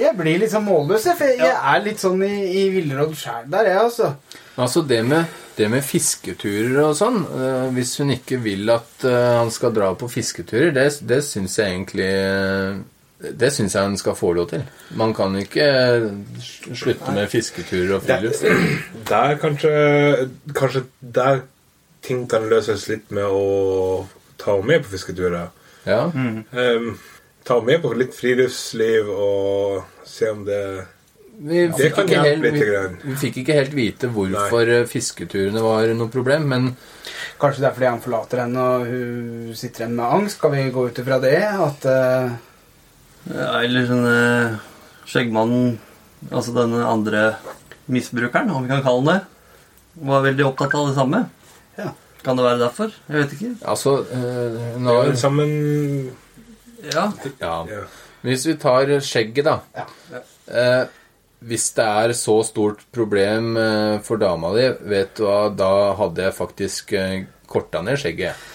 A: Jeg blir litt sånn målløs, jeg, for jeg er litt sånn i, i villråd sjæl der, jeg, altså.
C: Altså, det med, det med fisketurer og sånn uh, Hvis hun ikke vil at uh, han skal dra på fisketurer, det, det syns jeg egentlig Det syns jeg han skal få lov til. Man kan ikke slutte med fisketurer og friluftsliv.
D: Der kanskje Kanskje der ting kan løses litt med å ta henne med på fisketurer.
C: Ja.
D: Ehm, ta med på litt friluftsliv og se om det
C: Vi fikk, ikke helt, vi, vi fikk ikke helt vite hvorfor Nei. fisketurene var noe problem, men
A: Kanskje det er fordi han forlater henne og hun sitter igjen med angst. Skal vi gå ut ifra det? At uh...
B: ja, eller sånn eh, skjeggmannen, altså denne andre misbrukeren, om vi kan kalle han det, var veldig opptatt av det samme.
A: Ja.
B: Kan det være derfor? Jeg vet ikke.
C: Altså, eh,
D: Det er
C: når
D: sammen
B: Ja.
C: Ja. Hvis vi tar skjegget, da.
A: Ja.
C: Eh, hvis det er så stort problem eh, for dama di, vet du hva, da hadde jeg faktisk eh, korta ned skjegget.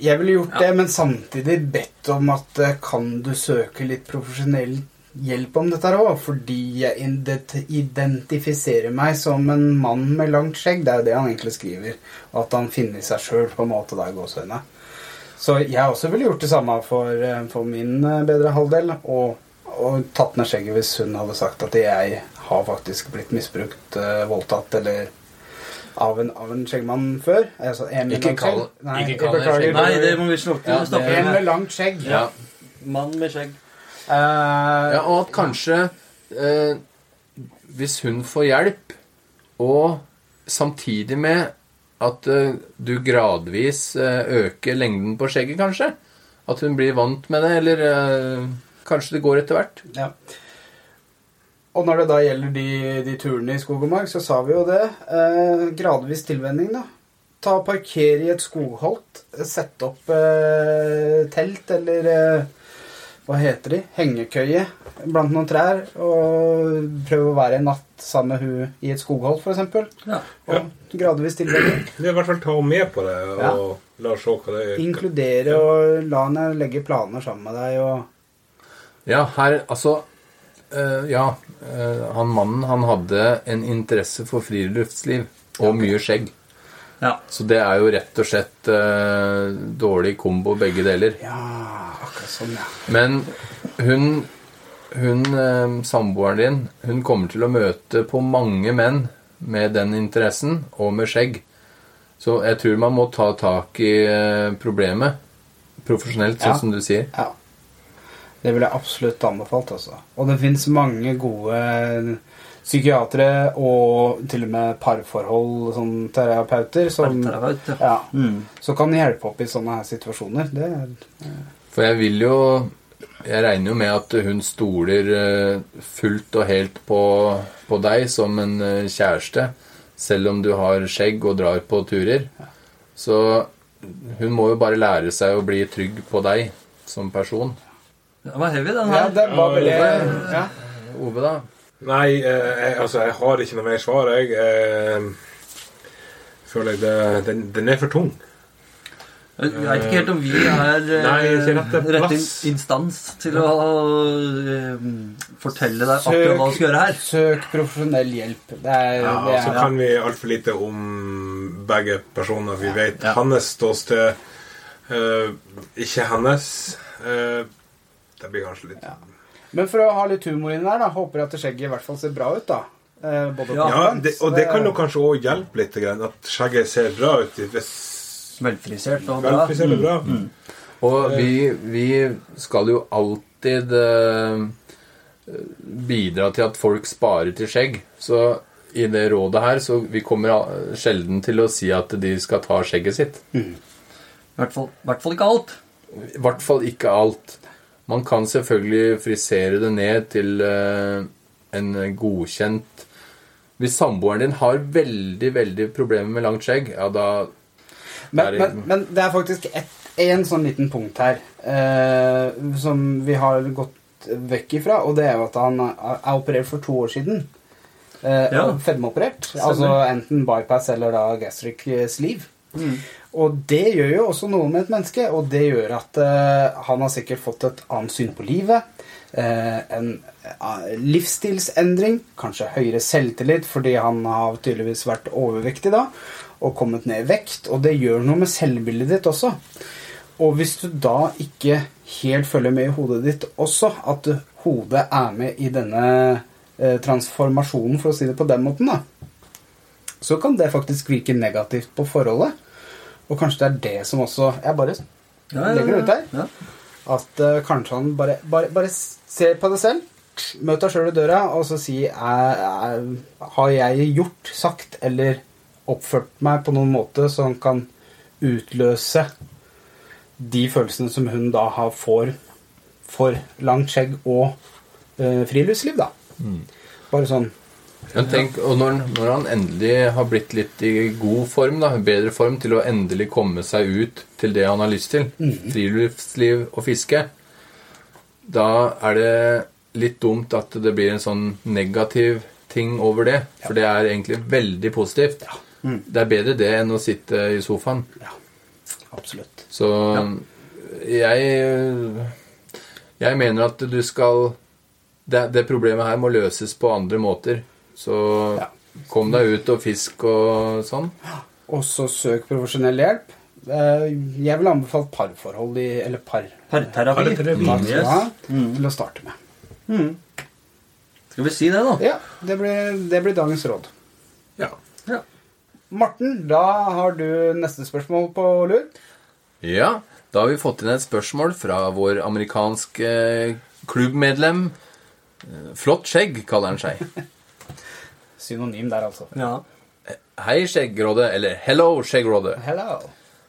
A: Jeg ville gjort det, men samtidig bedt om at eh, kan du søke litt profesjonell hjelp om dette her òg? Fordi jeg identifiserer meg som en mann med langt skjegg. Det er jo det han egentlig skriver. At han finner seg sjøl, på en måte, der i gåseøynene. Så jeg også ville gjort det samme for, eh, for min eh, bedre halvdel. Og, og tatt ned skjegget hvis hun hadde sagt at jeg har faktisk blitt misbrukt, eh, voldtatt eller av en, av en skjeggmann før. Altså, en
C: Ikke kall-
A: skjegg. Nei,
C: ikke kall det
A: beklager.
C: skjegg.
B: Nei, det må vi slutte
C: Ja,
B: stoppe
C: med.
A: En
B: med
A: langt skjegg.
C: Ja.
B: Mann med skjegg.
A: Uh,
C: Ja, og at kanskje uh, Hvis hun får hjelp, og samtidig med at eh, du gradvis eh, øker lengden på skjegget, kanskje At hun blir vant med det, eller eh, kanskje det går etter hvert.
A: ja. Og når det da gjelder de, de turene i skog og mark, så sa vi jo det. Eh, gradvis tilvenning, da. Ta og Parker i et skogholt. Sett opp eh, telt eller eh, hva heter de? Hengekøye blant noen trær. Og prøve å være en natt sammen med hun i et skogholt, f.eks.
B: Ja.
A: Og gradvis tilvenning.
D: Det er i hvert fall ta henne med på det, og
A: Ja.
D: la oss se hva det er.
A: Inkludere og la henne legge planer sammen med deg. og
C: Ja, her Altså øh, Ja, Øh, han mannen han hadde en interesse for friluftsliv og mye skjegg.
B: ja.
C: Så det er jo rett og slett eh, dårlig kombo, begge deler.
A: Ja, akkurat sånn, ja.
C: Men hun, hun samboeren din, hun kommer til å møte på mange menn med den interessen, og med skjegg. Så jeg tror man må ta tak i eh, problemet profesjonelt, sånn
A: Ja.
C: som du sier.
A: Ja. Det ville jeg absolutt anbefalt. Altså. Og det fins mange gode psykiatere og til og med parforhold sånn terapeuter som,
B: Parterapeut, ja.
A: ja,
B: Mm.
A: som kan hjelpe opp i sånne her situasjoner. Det er,
C: For jeg vil jo Jeg regner jo med at hun stoler eh, fullt og helt på, på deg som en eh, kjæreste, selv om du har skjegg og drar på turer. Så hun må jo bare lære seg å bli trygg på deg som person.
B: Den var heavy, den her.
A: ja,
B: den
A: det var veldig ja.
C: Ove, da?
D: Nei, eh, jeg, altså, jeg har ikke noe mer svar, jeg. Eh, føler jeg det, den, den er for tung.
B: Jeg vet ikke helt om vi er eh,
D: Nei,
B: rett instans til å eh, fortelle deg akkurat hva du skal gjøre her.
A: søk profesjonell hjelp. Det er,
D: Ja,
A: det
D: så
A: er
D: kan vi altfor lite om begge personer. Vi vet
B: Ja.
D: hans ståsted, uh, ikke hennes. Uh, det blir kanskje litt
A: Ja. Men for å ha litt humor inni der, da, håper jeg at skjegget i hvert fall ser bra ut. da. Eh, både
B: Ja,
D: Ja, det, og det kan jo kanskje òg hjelpe litt, at skjegget ser bra ut. Hvis
B: Velfrisert og bra. Mm.
D: velfrisert og bra.
C: Og vi, vi skal jo alltid eh, bidra til at folk sparer til skjegg. Så i det rådet her, så vi kommer sjelden til å si at de skal ta skjegget sitt.
B: I hvert fall, i hvert fall ikke alt.
C: I hvert fall ikke alt. Man kan selvfølgelig frisere det ned til eh, en godkjent Hvis samboeren din har veldig veldig problemer med langt skjegg, ja da
A: Men, men, men det er faktisk én en sånn liten punkt her eh, som vi har gått vekk ifra, og det er jo at han er er operert for to år siden. Eh,
B: Ja.
A: Fedmeoperert. Altså enten bypass eller da gastric sleeve. Og det gjør jo også noe med et menneske, og det gjør at eh, han har sikkert fått et annet syn på livet. eh, en eh, livsstilsendring, kanskje høyere selvtillit fordi han har tydeligvis vært overvektig da, og kommet ned i vekt, og det gjør noe med selvbildet ditt også. Og hvis du da ikke helt følger med i hodet ditt også, at hodet er med i denne eh, transformasjonen, for å si det på den måten, da, så kan det faktisk virke negativt på forholdet. Og kanskje det er det som også Jeg bare legger det ut der.
B: Ja.
A: At eh, kanskje han bare, bare, bare ser på det selv. Møt deg sjøl i døra og så si er, er, Har jeg gjort, sagt eller oppført meg på noen måte som kan utløse de følelsene som hun da har får for langt skjegg og eh, friluftsliv, da. Bare sånn
C: Men tenk, og når, når han endelig har blitt litt i god form, da, bedre form, til å endelig komme seg ut til det han har lyst til, friluftsliv og fiske, da er det litt dumt at det blir en sånn negativ ting over det. For det er egentlig veldig positivt. Det er bedre det enn å sitte i sofaen.
A: Ja, absolutt.
C: Så jeg Jeg mener at du skal det, det problemet her må løses på andre måter. Så
A: Ja.
C: kom deg ut og fisk og sånn.
A: Og så søk profesjonell hjelp. Eh, Jeg vil anbefale parforhold i Eller par.
B: Parterapi.
D: Parterapi.
A: par
B: Mm,
A: ha,
B: yes.
A: Til å starte med.
B: Skal vi si det, da?
A: Ja, det blir, det blir dagens råd.
D: Ja.
A: Morten, da har du neste spørsmål på lur.
C: Ja, da har vi fått inn et spørsmål fra vår amerikanske klubbmedlem. Eh, Flott skjegg, kaller han seg. <laughs>
A: Synonym der, altså.
B: ja.
C: Hei, skjeggråde. Eller hello, skjeggråde.
A: Hello.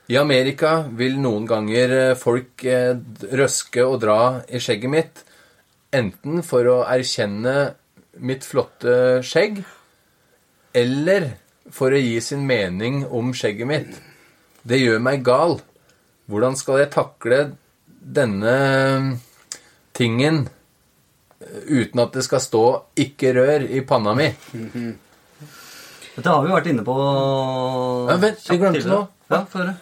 C: I Amerika vil noen ganger eh, folk eh, røske og dra i skjegget mitt, enten for å erkjenne mitt flotte skjegg, eller for å gi sin mening om skjegget mitt. Det gjør meg gal. Hvordan skal jeg takle denne tingen eh, uten at det skal stå 'ikke rør' i panna mi?
B: Dette har vi vært inne på
C: Ja, vent, vi glemte noe.
B: Ja.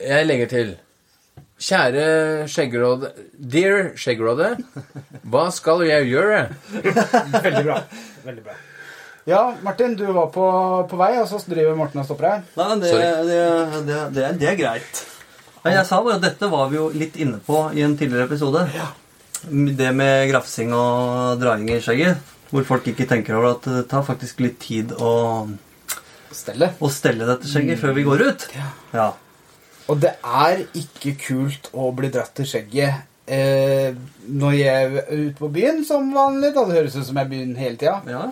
C: Jeg legger til Kjære skjeggråde Dear skjeggråde, hva skal jeg gjøre? <laughs>
A: Veldig bra. Veldig bra. Ja, Martin, du var på, på vei, og så driver Morten og stopper deg.
B: Nei, det, det, det, det, det er greit. Jeg sa bare at dette var vi jo litt inne på i en tidligere episode. Ja. Det med grafsing og draing i skjegget. Hvor folk ikke tenker over at det tar faktisk litt tid å,
A: Stelle.
B: å stelle dette skjegget før vi går ut. Ja.
A: Og det er ikke kult å bli dratt i skjegget eh, når jeg er ute på byen som vanlig. Da. Det høres ut som jeg er i byen hele tida.
B: ja.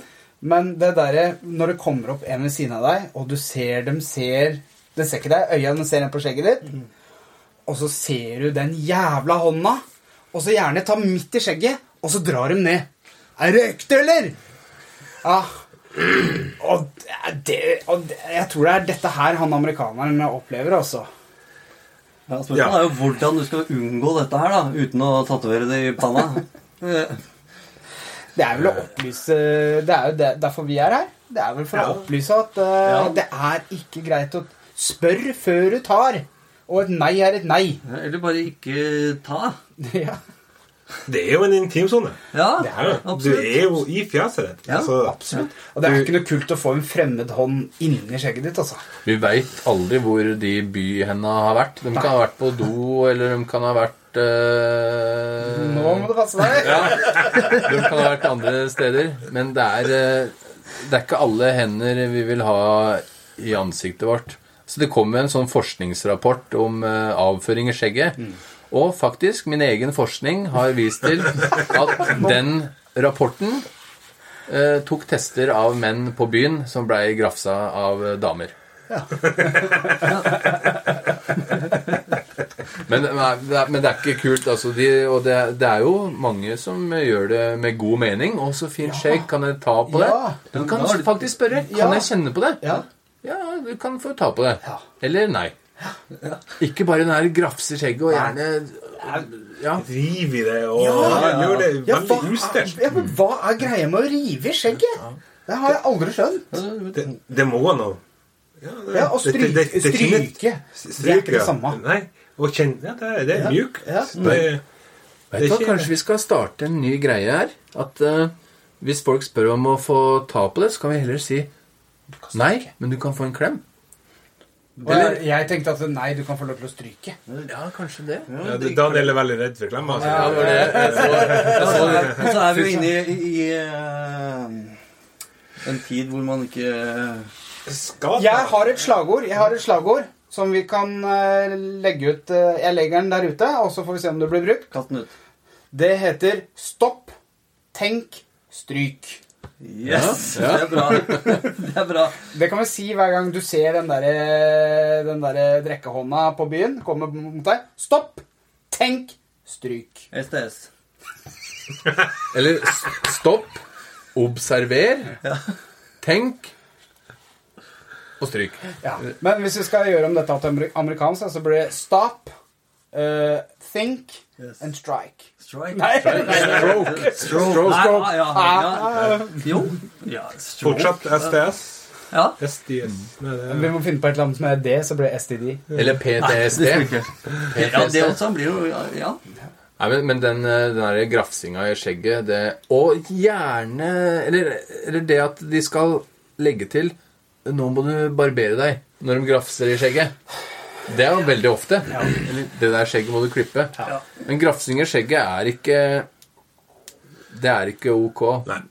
A: Men det derre når det kommer opp en ved siden av deg, og du ser dem ser Den ser ikke deg, øynene ser ned på skjegget ditt, og så ser du den jævla hånda, og så gjerne ta midt i skjegget, og så drar de ned. Er det ekte, eller? Ja. Og, det, og det, jeg tror det er dette her han amerikaneren opplever, altså.
B: Ja, Spørsmålet
D: Ja.
B: er jo hvordan du skal unngå dette her da, uten å tatovere det i panna. <laughs>
A: Det er vel å opplyse Det er jo det, derfor vi er her. Det er vel for
D: Ja.
A: å opplyse at uh,
B: Ja.
A: det er ikke greit å spørre før du tar. Og et nei er et nei.
B: Eller bare ikke ta. <laughs>
A: ja,
D: Det er jo en intimsone.
B: Ja,
A: Det er
D: Ja, Du er jo i fjeset ditt.
B: Ja,
D: altså,
A: absolutt. Og det er ikke noe kult å få en fremmed hånd inni skjegget ditt, altså.
C: Vi veit aldri hvor de byhenda har vært. De kan ha vært på do, eller de kan ha vært eh,
A: Nå må du passe deg.
C: De kan ha vært andre steder. Men det er, eh, det er ikke alle hender vi vil ha i ansiktet vårt. Så det kom en sånn forskningsrapport om eh, avføring i skjegget. Og faktisk, min egen forskning har vist til at den rapporten eh, tok tester av menn på byen som blei grafsa av damer. damer. <laughs> men, det men det er ikke kult. Altså, de, og det, det er jo mange som gjør det med god mening. 'Å, så fint skjegg. Kan jeg ta på det?' Du kan faktisk spørre. Kan
A: Ja.
C: jeg kjenne på det?
A: Ja.
C: Ja, du kan få ta på det.
A: Ja.
C: Eller nei. Ikke bare den her grafse skjegget og gjerne Ja.
D: Riv i det og
A: Ja.
D: gjør det
A: Ja,
D: veldig ustelt.
A: ja, men hva er greia med å rive i skjegget? Det har jeg aldri skjønt.
D: Det, det må an ja,
A: Ja, Og stryke. Stryke. Det er ikke det samme.
D: Nei. Og kjenne ja, det, det er
A: Ja.
D: mjuk.
A: Ja.
C: Vet du hva, Kanskje vi skal starte en ny greie her? At uh, hvis folk spør om å få ta på det, så kan vi heller si nei, men du kan få en klem.
A: Og jeg, jeg tenkte at nei, du kan få lov til å stryke.
C: Ja, kanskje det.
D: ja, det- Daniel er veldig redd for klem. Altså.
A: Ja,
C: det var det. Jeg så- <laughs>
B: jeg så er, så er vi jo inne i, i, eh, en tid hvor man ikke
D: Skal
A: Jeg har et slagord. Jeg har et slagord som vi kan eh, legge ut. eh, Jeg legger den der ute, og så får vi se om det blir brukt.
B: Kast den ut.
A: Det heter Stopp, tenk, stryk.
B: Yes!
C: Ja.
B: Det er bra. <laughs> Det er bra.
A: Det kan vi si hver gang du ser den der, den der drekkehånda på byen komme mot deg. Stopp, tenk, stryk.
B: STS.
C: Eller stopp, observer, tenk og stryk.
A: Ja. Men hvis vi skal gjøre om dette til amerikansk, så blir det stop, uh, think
B: Yes.
A: and strike.
B: Strike.
A: Nei,
C: Stroke. Stroke.
B: Nei, ja, ja, ja. Jo. Ja.
D: Fortsatt SDS.
B: Ja.
D: SDS. Nei, det
A: Vi må finne på et eller annet som er D, så blir det STD.
C: Eller PTSD.
B: Ja, det også blir jo ja, ja.
C: Nei, men, men den, eh, den der grafsinga i skjegget det, Og gjerne eller, eller det at de skal legge til Nå må du barbere deg når de grafser i skjegget. Det er jo veldig ofte. Ja. det der skjegget må du klippe.
B: Ja.
C: Men grafsing i skjegget er ikke Det er ikke ok.
D: Nei.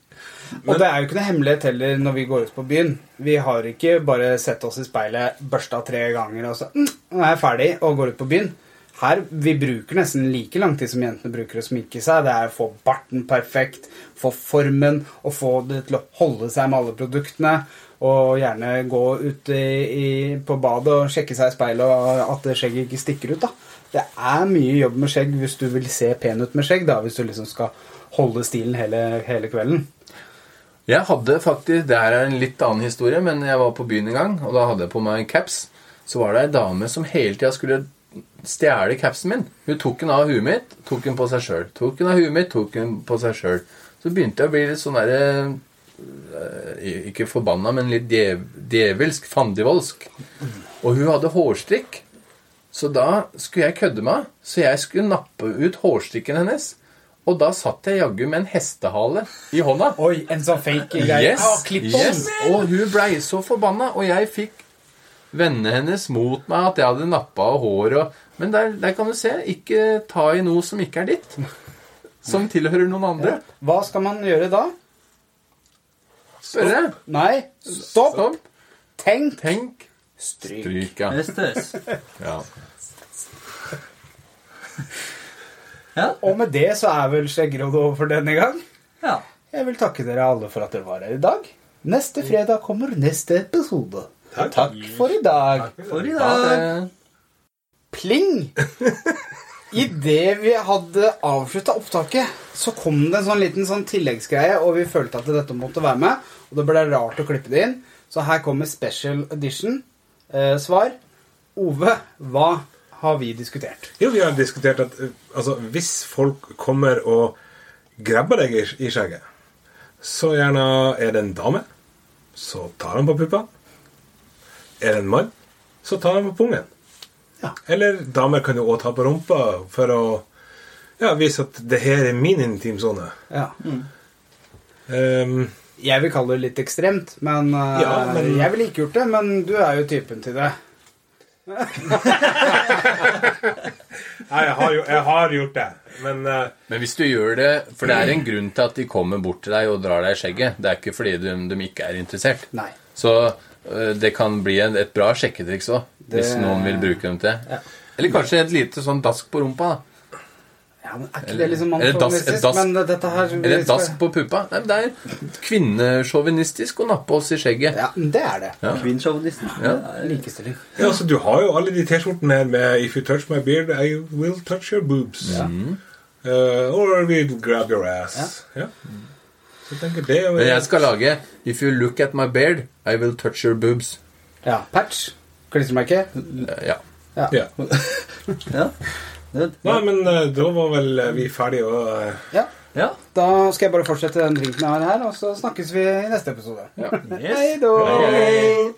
A: Og det er jo ikke noe hemmelighet heller når vi går ut på byen. Vi har ikke bare sett oss i speilet, børsta tre ganger og så mm, nå er jeg ferdig, og går ut på byen. Her, Vi bruker nesten like lang tid som jentene bruker å sminke seg. Det er å få barten perfekt, få formen og få det til å holde seg med alle produktene. Og gjerne gå ut i, på badet og sjekke seg i speilet og at skjegget ikke stikker ut. da. Det er mye jobb med skjegg hvis du vil se pen ut med skjegg. da, Hvis du liksom skal holde stilen hele, hele kvelden.
C: Jeg hadde faktisk, Det her er en litt annen historie, men jeg var på byen en gang, og da hadde jeg på meg caps. Så var det ei dame som hele tida skulle stjele capsen min. Hun tok den av huet mitt, tok den på seg sjøl. Tok den av huet mitt, tok den på seg sjøl. Så begynte jeg å bli litt sånn derre eh, Ikke forbanna, men litt djev, djevelsk, fandivoldsk. Og hun hadde hårstrikk. Så da skulle jeg kødde meg, så jeg skulle nappe ut hårstrikken hennes. Og da satt jeg jaggu med en hestehale i hånda.
A: Oi, en sånn fake greie.
C: Yes,
A: Ah,
C: yes. Og hun blei så forbanna, og jeg fikk vennene hennes mot meg at jeg hadde nappa av håret. Men der, der kan du se. Ikke ta i noe som ikke er ditt. Som tilhører noen andre.
A: Hva skal man gjøre da?
C: Spørre.
A: Nei, stopp,
C: Stopp.
A: tenk,
C: Tenk.
A: stryk.
C: Stryk, ja. Ja.
B: Ja.
A: Og med det så er vel Skjeggrådet over for denne gang.
B: ja.
A: Jeg vil takke dere alle for at dere var her i dag. Neste fredag kommer neste episode.
D: Takk.
A: for i dag.
B: Takk For i dag.
A: Pling! <laughs> Idet vi hadde avslutta opptaket, så kom det en sånn liten sånn tilleggsgreie, og vi følte at dette måtte være med. Og det ble rart å klippe det inn. Så her kommer special edition. Eh, svar. Ove, hva har vi diskutert?
D: Jo, vi har diskutert at eh, altså, hvis folk kommer og grabber deg i, skjegget, så gjerne er det en dame, så tar han på puppa. Er det en mann, så tar han på pungen.
A: Ja.
D: Eller damer kan jo også ta på rumpa for å ja, vise at det her er min intimsone.
A: Ja.
D: Um,
A: Jeg vil kalle det litt ekstremt, men, eh,
D: Ja, men-
A: jeg ville ikke gjort det. Men du er jo typen til det. <laughs>
D: nei, jeg har, jo, jeg har gjort det, men uh,
C: Men hvis du gjør det For det er en grunn til at de kommer bort til deg og drar deg i skjegget. Det er ikke fordi de, de ikke er interessert.
A: Nei.
C: Så det kan bli et bra sjekketriks òg, hvis
A: Det-
C: noen vil bruke dem til.
A: Ja.
C: Eller kanskje et lite sånn dask på rumpa. da.
A: Ja, men Er ikke det liksom
C: Eller
A: her
C: Eller et dask på puppa. Nei, men Det er kvinnesjåvinistisk å nappe oss i skjegget.
A: Ja, det er det.
C: Ja.
B: Kvinnesjåvinistisk.
C: Ja.
A: Likestilling.
D: ja, altså, Du har jo alle de T-skjortene her med 'If you touch my beard, I will touch your boobs'. Uh, or we'll grab your ass. Ja. Så jeg tenker det
C: Men jeg skal lage 'If you look at my beard, I will touch your boobs'.
A: Ja. Patch. Klistremerke.
C: Eh, Ja.
A: Ja.
D: Ja. <laughs>
B: Ja. Det,
D: Nei, men eh, da var vel eh, vi ferdige og
A: ja.
B: ja.
A: Da skal jeg bare fortsette den drinken jeg har her, og så snakkes vi i neste episode.
C: Ja.
B: Yes. <laughs>
A: Hei da!
C: Hei, hei.